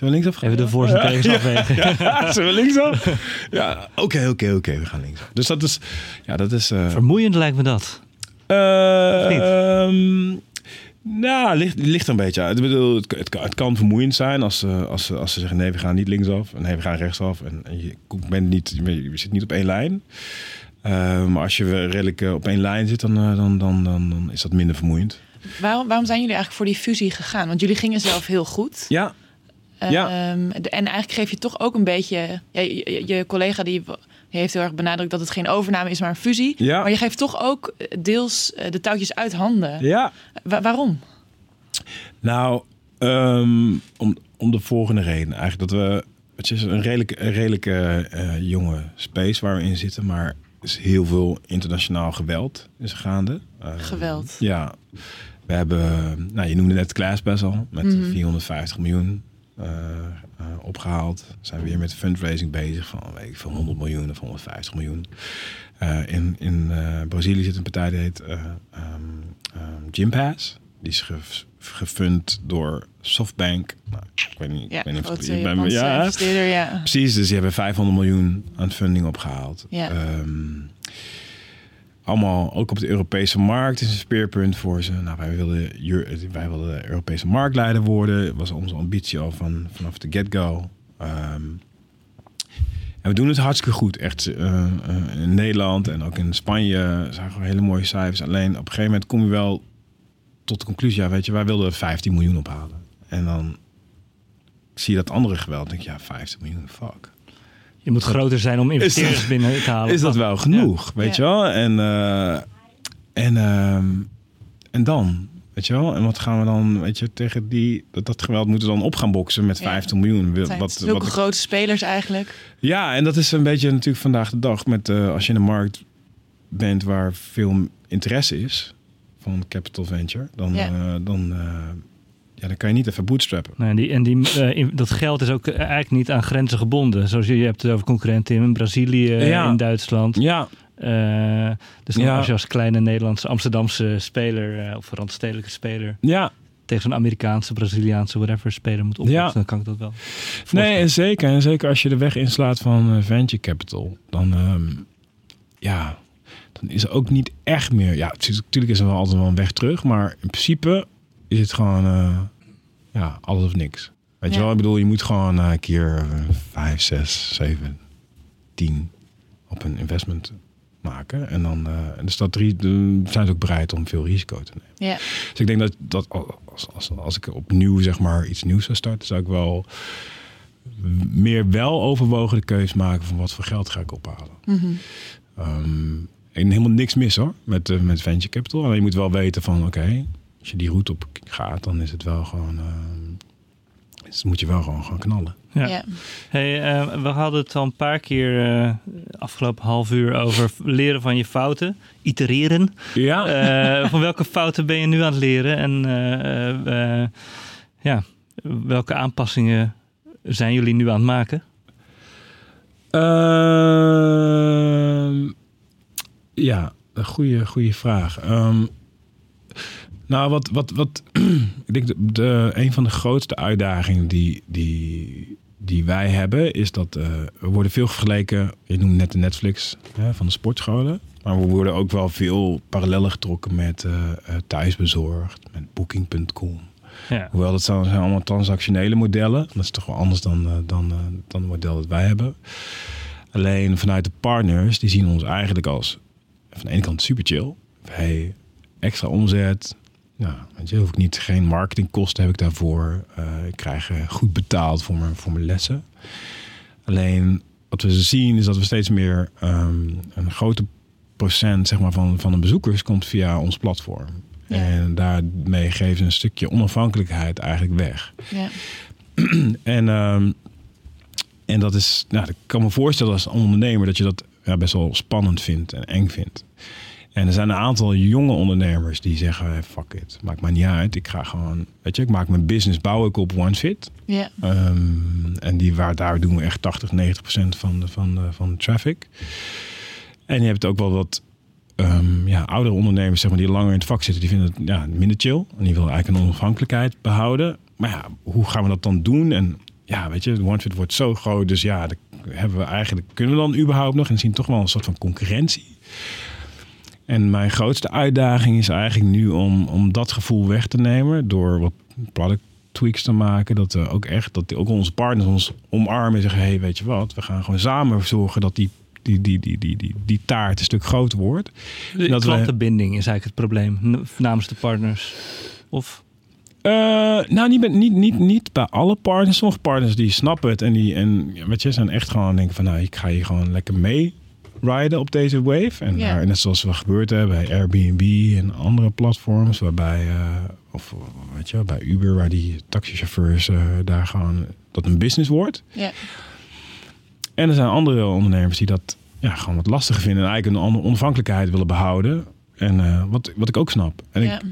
S3: zullen we linksaf gaan?
S1: Even de voor- en tegens afwegen.
S3: Ja, ja, zullen we linksaf? Ja, oké, oké, oké, we gaan linksaf. Dus dat is, ja, dat is...
S1: Vermoeiend lijkt me dat.
S3: Uh, nou, ligt, ligt er een beetje uit. Ik bedoel, het, het, kan, het kan vermoeiend zijn als, uh, als, als ze zeggen nee, we gaan niet linksaf. En nee, we gaan rechtsaf. En, en je, bent niet, je zit niet op één lijn. Uh, maar als je redelijk uh, op één lijn zit, dan, dan, dan, dan, dan is dat minder vermoeiend.
S2: Waarom, waarom zijn jullie eigenlijk voor die fusie gegaan? Want jullie gingen zelf heel goed.
S3: Ja. Ja.
S2: Um, en eigenlijk geef je toch ook een beetje... Ja, je, je collega die heeft heel erg benadrukt dat het geen overname is, maar een fusie.
S3: Ja.
S2: Maar je geeft toch ook deels de touwtjes uit handen.
S3: Ja.
S2: Wa waarom?
S3: Nou, um, om, om de volgende reden. Eigenlijk dat we... Het is een redelijk, een redelijke uh, jonge space waar we in zitten, maar er is heel veel internationaal geweld is gaande.
S2: Uh, geweld?
S3: Ja. We hebben, nou je noemde net Classpass al, met mm -hmm. 450 miljoen uh, uh, opgehaald. Zijn we weer met fundraising bezig van weet ik, van 100 miljoen of 150 miljoen. Uh, in in Brazilië zit een partij die heet um, um. Die is ge gefund door Softbank. Nou, ik weet niet.
S2: Ja,
S3: ik weet niet
S2: of ja, ja,
S3: precies. Dus die hebben 500 miljoen aan funding opgehaald.
S2: Ja.
S3: Um, allemaal ook op de Europese markt is een speerpunt voor ze. Nou, wij wilden, wij wilden de Europese marktleider worden. Dat was onze ambitie al van, vanaf de get-go. Um, en we doen het hartstikke goed. Echt uh, uh, in Nederland en ook in Spanje zagen we hele mooie cijfers. Alleen op een gegeven moment kom je wel tot de conclusie, ja, weet je, wij wilden 15 miljoen ophalen. En dan zie je dat andere geweld. denk ik, ja, 50 miljoen, fuck.
S1: Je moet groter zijn om investeerders
S3: dat-
S1: binnen te halen.
S3: Is dat wel genoeg, weet je wel? En, eh, en, ehm, en dan, weet je wel? En wat gaan we dan, weet je, tegen die, dat, dat geweld moeten we dan op gaan boksen met
S2: Ja.
S3: 50 miljoen.
S2: Zijn
S3: Wat,
S2: zulke
S3: wat,
S2: grote spelers eigenlijk.
S3: ja, en dat is een beetje natuurlijk vandaag de dag met eh, als je in een markt bent waar veel interesse is van capital venture, dan,
S2: Ja.
S3: eh, dan, eh, ja, dan kan je niet even bootstrappen.
S1: Nee, die, en die, eh, in- dat geld is ook eh, eigenlijk niet aan grenzen gebonden. Zoals je, je hebt het over concurrenten in Brazilië,
S3: Ja.
S1: in Duitsland.
S3: Ja,
S1: Eh, dus
S3: Ja.
S1: als je als kleine Nederlandse, Amsterdamse speler eh, of randstedelijke speler
S3: ja,
S1: tegen zo'n Amerikaanse, Braziliaanse, whatever speler moet oplossen,
S3: Ja.
S1: dan kan ik dat wel.
S3: Nee, en zeker. En zeker als je de weg inslaat van eh, venture capital, dan, ehm, ja, dan is er ook niet echt meer. Ja, het is- natuurlijk is er wel altijd wel een weg terug, maar in principe is het gewoon, eh, ja, alles of niks. Weet je wel, ik bedoel, je moet gewoon eh, een keer eh, vijf, zes, zeven, tien op een investment maken. En dan, en dus dat drie, dan zijn ze ook bereid om veel risico te nemen.
S2: Ja,
S3: Dus ik denk dat, dat als, als, als ik opnieuw zeg maar iets nieuws zou starten, zou ik wel meer wel overwogen de keus maken van wat voor geld ga ik ophalen.
S2: Mhm.
S3: Ehm, en helemaal niks mis hoor met, met venture capital. Alleen je moet wel weten van oké, als je die route op gaat, dan is het wel gewoon. ehm, dus moet je wel gewoon gaan knallen.
S1: Ja.
S2: ja.
S1: Hey, eh, we hadden het al een paar keer eh, afgelopen half uur over leren van je fouten, itereren.
S3: Ja.
S1: Eh, van welke fouten ben je nu aan het leren en eh, eh, eh, ja, welke aanpassingen zijn jullie nu aan het maken?
S3: Ehm, ja, een goede, goede vraag. Ehm, nou, wat, wat, wat ik denk de, de, een van de grootste uitdagingen die, die, die wij hebben, is dat eh, we worden veel vergeleken. Je noemde net de Netflix hè, van de sportscholen. Maar we worden ook wel veel parallellen getrokken met eh, eh, thuisbezorgd, met booking.com.
S1: Ja.
S3: Hoewel dat zijn, zijn allemaal transactionele modellen. Dat is toch wel anders dan, dan, dan het model dat wij hebben. Alleen vanuit de partners, die zien ons eigenlijk als van de ene kant super chill. Hey, extra omzet. Nou, weet je, hoef ik niet, geen marketingkosten heb ik daarvoor. Eh, ik krijg eh, goed betaald voor mijn, voor mijn lessen. Alleen wat we zien is dat we steeds meer ehm, een grote procent zeg maar, van, van de bezoekers komt via ons platform.
S2: Ja.
S3: En daarmee geven ze een stukje onafhankelijkheid eigenlijk weg.
S2: ja.
S3: En, ehm, en dat is, nou, ik kan me voorstellen als ondernemer dat je dat ja, best wel spannend vindt en eng vindt. En er zijn een aantal jonge ondernemers die zeggen: fuck it, maakt mij niet uit. Ik ga gewoon, weet je, ik maak mijn business, bouw ik op OneFit.
S2: ja.
S3: Ehm, en die, waar, daar doen we echt 80, 90 procent van de, van, de, van de traffic. En je hebt ook wel wat ehm, ja, oudere ondernemers zeg maar, die langer in het vak zitten. Die vinden het ja, minder chill. En die willen eigenlijk een onafhankelijkheid behouden. Maar ja, hoe gaan we dat dan doen? En ja, weet je, OneFit wordt zo groot. Dus ja, hebben we eigenlijk, kunnen we dan überhaupt nog? En zien toch wel een soort van concurrentie. En mijn grootste uitdaging is eigenlijk nu om, om dat gevoel weg te nemen. Door wat product tweaks te maken. Dat we ook echt, dat ook onze partners ons omarmen en zeggen: hey, weet je wat, we gaan gewoon samen zorgen dat die, die, die, die, die, die, die taart een stuk groter wordt.
S1: De
S3: Dat wij-
S1: klantenbinding is eigenlijk het probleem namens de partners. Of
S3: Eh, nou, niet, bij- niet, niet, niet bij alle partners. Sommige partners die snappen het en die en, weet je, zijn echt gewoon denken van, nou, ik ga hier gewoon lekker mee riden op deze wave. En daar- net zoals we gebeurd hebben bij Airbnb en andere platforms, waarbij, eh, of weet je, bij Uber, waar die taxichauffeurs eh, daar gewoon dat een business wordt.
S2: ja.
S3: En er zijn andere ondernemers die dat ja, gewoon wat lastiger vinden en eigenlijk een andere onafhankelijkheid willen behouden. En eh, wat, wat ik ook snap. En
S2: ja.
S3: ik,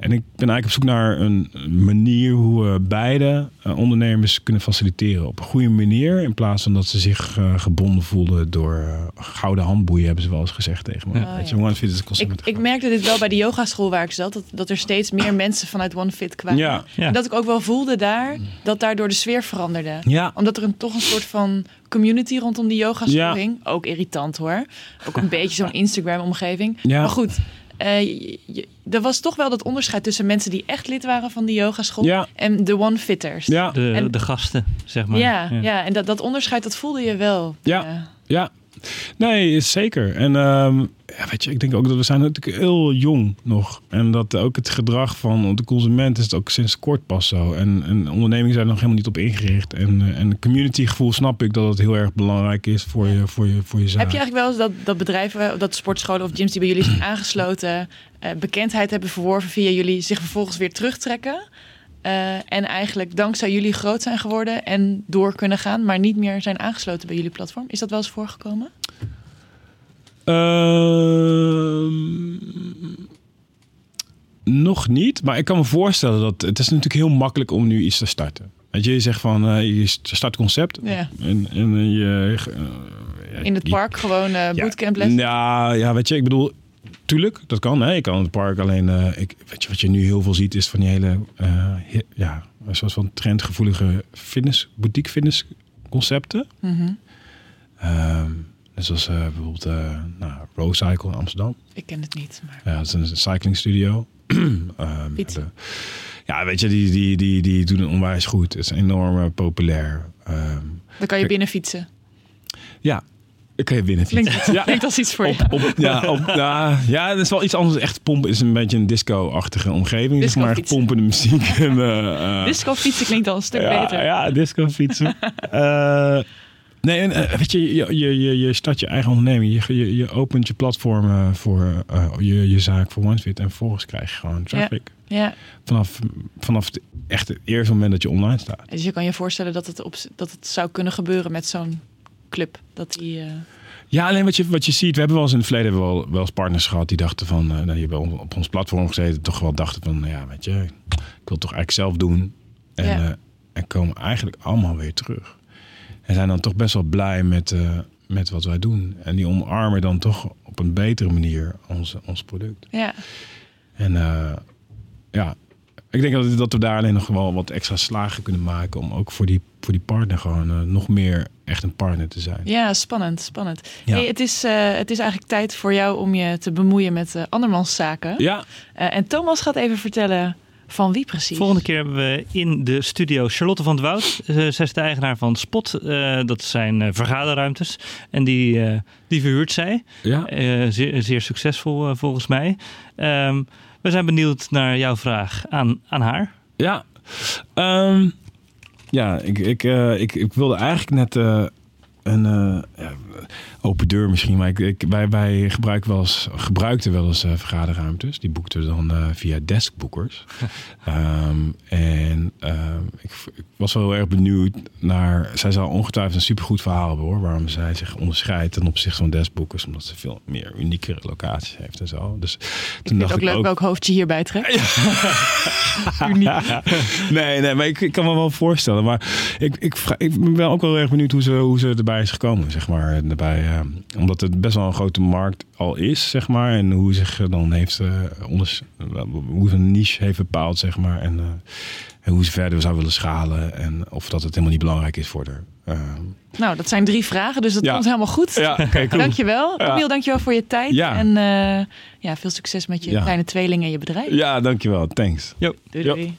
S3: en ik ben eigenlijk op zoek naar een manier hoe we beide eh, ondernemers kunnen faciliteren. Op een goede manier. In plaats van dat ze zich eh, gebonden voelen door eh, gouden handboeien, hebben ze wel eens gezegd tegen me.
S2: Ja.
S3: Weet je, OneFit is een concept
S2: Ik, ik merkte dit wel bij de yogaschool waar ik zat. Dat, dat er steeds meer mensen vanuit OneFit kwamen.
S3: Ja.
S1: Ja.
S2: En dat ik ook wel voelde daar dat daardoor de sfeer veranderde.
S3: Ja.
S2: Omdat er een, toch een soort van community rondom die yogaschool
S3: Ja.
S2: hing. Ook irritant hoor. Ook een beetje zo'n Instagram-omgeving.
S3: Ja.
S2: Maar goed, eh, je- je- er was toch wel dat onderscheid tussen mensen die echt lid waren van die yogaschool
S3: Ja.
S2: en de one-fitters.
S3: Ja.
S1: de,
S2: En-
S1: de gasten, zeg maar.
S2: ja, ja. en dat, dat onderscheid dat voelde je wel.
S3: Ja. Ja, Nee, zeker. En ehm, ja, weet je, ik denk ook dat we zijn natuurlijk heel jong nog. En dat ook het gedrag van de consument is het ook sinds kort pas zo. En, en ondernemingen zijn er nog helemaal niet op ingericht. En, uh, en community gevoel snap ik dat het heel erg belangrijk is voor je, voor je, voor je zaak.
S2: Heb je eigenlijk wel eens dat, dat bedrijven, dat sportscholen of gyms die bij jullie zijn aangesloten, uh, bekendheid hebben verworven via jullie, zich vervolgens weer terugtrekken? Uh, en eigenlijk dankzij jullie groot zijn geworden en door kunnen gaan, maar niet meer zijn aangesloten bij jullie platform. Is dat wel eens voorgekomen?
S3: Uh, nog niet, maar ik kan me voorstellen dat het is natuurlijk heel makkelijk om nu iets te starten. Weet je, je zegt van uh, je start concept
S2: ja.
S3: en, en je
S2: uh, in het park je, gewoon uh, bootcamp les.
S3: Ja, ja, weet je, ik bedoel, tuurlijk, dat kan. Hè? Je kan het park alleen, ik, weet je, wat je nu heel veel ziet is van die hele, ja, een soort van trendgevoelige fitness, boutique fitness concepten.
S2: Mm -hmm.
S3: um, Net zoals uh, bijvoorbeeld uh, nou, Row Cycle in Amsterdam.
S2: Ik ken het niet. Maar...
S3: Ja, het is een cycling studio. um, de, ja, weet je, die, die, die, die doen het onwijs goed. Het is enorm populair. Um,
S2: Dan kan je binnen fietsen.
S3: Ja, je fietsen.
S2: Klinkt, ja. Klinkt als iets voor
S3: op,
S2: je.
S3: Op, ja, op, ja, ja, dat is wel iets anders. Echt pompen is een beetje een disco-achtige omgeving.
S2: Disco
S3: zeg maar echt pompende muziek. En, uh,
S2: disco fietsen klinkt al een stuk
S3: ja,
S2: beter.
S3: Ja, disco fietsen. Nee, en, uh, weet je, je, je, je start je eigen onderneming. Je, je, je opent je platform voor je, je zaak voor OneFit. En vervolgens krijg je gewoon traffic.
S2: Ja. ja.
S3: Vanaf, vanaf het, echt het eerste moment dat je online staat.
S2: Dus je kan je voorstellen dat het, op, dat het zou kunnen gebeuren met zo'n club. Dat die,
S3: Ja, alleen wat je, wat je ziet. We hebben wel eens in het verleden wel, wel eens partners gehad die dachten van... nou, die hebben op ons platform gezeten. Toch wel dachten van, nou ja, weet je... Ik wil het toch eigenlijk zelf doen. En,
S2: Ja.
S3: en komen eigenlijk allemaal weer terug. En zijn dan toch best wel blij met, met wat wij doen. En die omarmen dan toch op een betere manier ons, ons product.
S2: Ja.
S3: En uh, ja, ik denk dat, dat we daar alleen nog wel wat extra slagen kunnen maken. Om ook voor die, voor die partner gewoon uh, nog meer echt een partner te zijn.
S2: Ja, spannend, spannend.
S3: Ja.
S2: Hey, het, is, het is eigenlijk tijd voor jou om je te bemoeien met andermans zaken.
S3: Ja.
S2: en Thomas gaat even vertellen van wie precies?
S1: Volgende keer hebben we in de studio Charlotte van het Woud. Uh, zij is de eigenaar van Spot. Uh, dat zijn uh, vergaderruimtes. En die, die verhuurt zij.
S3: Ja.
S1: Zeer, zeer, succesvol volgens mij. Um, we zijn benieuwd naar jouw vraag aan, aan haar.
S3: Ja. Um, ja, ik, ik, ik, ik, wilde eigenlijk net een ja, open deur misschien. Maar ik, ik, wij, wij gebruiken wel eens, gebruikten wel eens uh, vergaderruimtes. Die boekten we dan uh, via deskboekers. um, en um, ik, ik, was wel heel erg benieuwd naar... Zij zal ongetwijfeld een supergoed verhaal hebben hoor. Waarom zij zich onderscheidt ten opzichte van deskboekers. Omdat ze veel meer uniekere locaties heeft en zo. Dus
S2: ik vind het ook leuk welk hoofdje hierbij trekt. Uniek.
S3: nee, nee, maar ik, ik, kan me wel voorstellen. Maar ik, ik, ik ben ook wel erg benieuwd hoe ze, hoe ze erbij is gekomen, zeg maar. Erbij, uh, omdat het best wel een grote markt al is, zeg maar. En hoe zich dan heeft, uh, onders, hoe ze een niche heeft bepaald, zeg maar. En, uh, en hoe ze verder zou willen schalen. En of dat het helemaal niet belangrijk is voor haar.
S2: nou, dat zijn drie vragen, dus dat
S3: ja.
S2: komt helemaal goed.
S3: Ja, okay, cool.
S2: Dankjewel.
S3: Ja.
S2: Camille, dankjewel voor je tijd.
S3: Ja.
S2: En uh, ja, veel succes met je
S3: Ja.
S2: kleine tweeling en je bedrijf.
S3: Ja, dankjewel. Thanks.
S2: Doei, doei.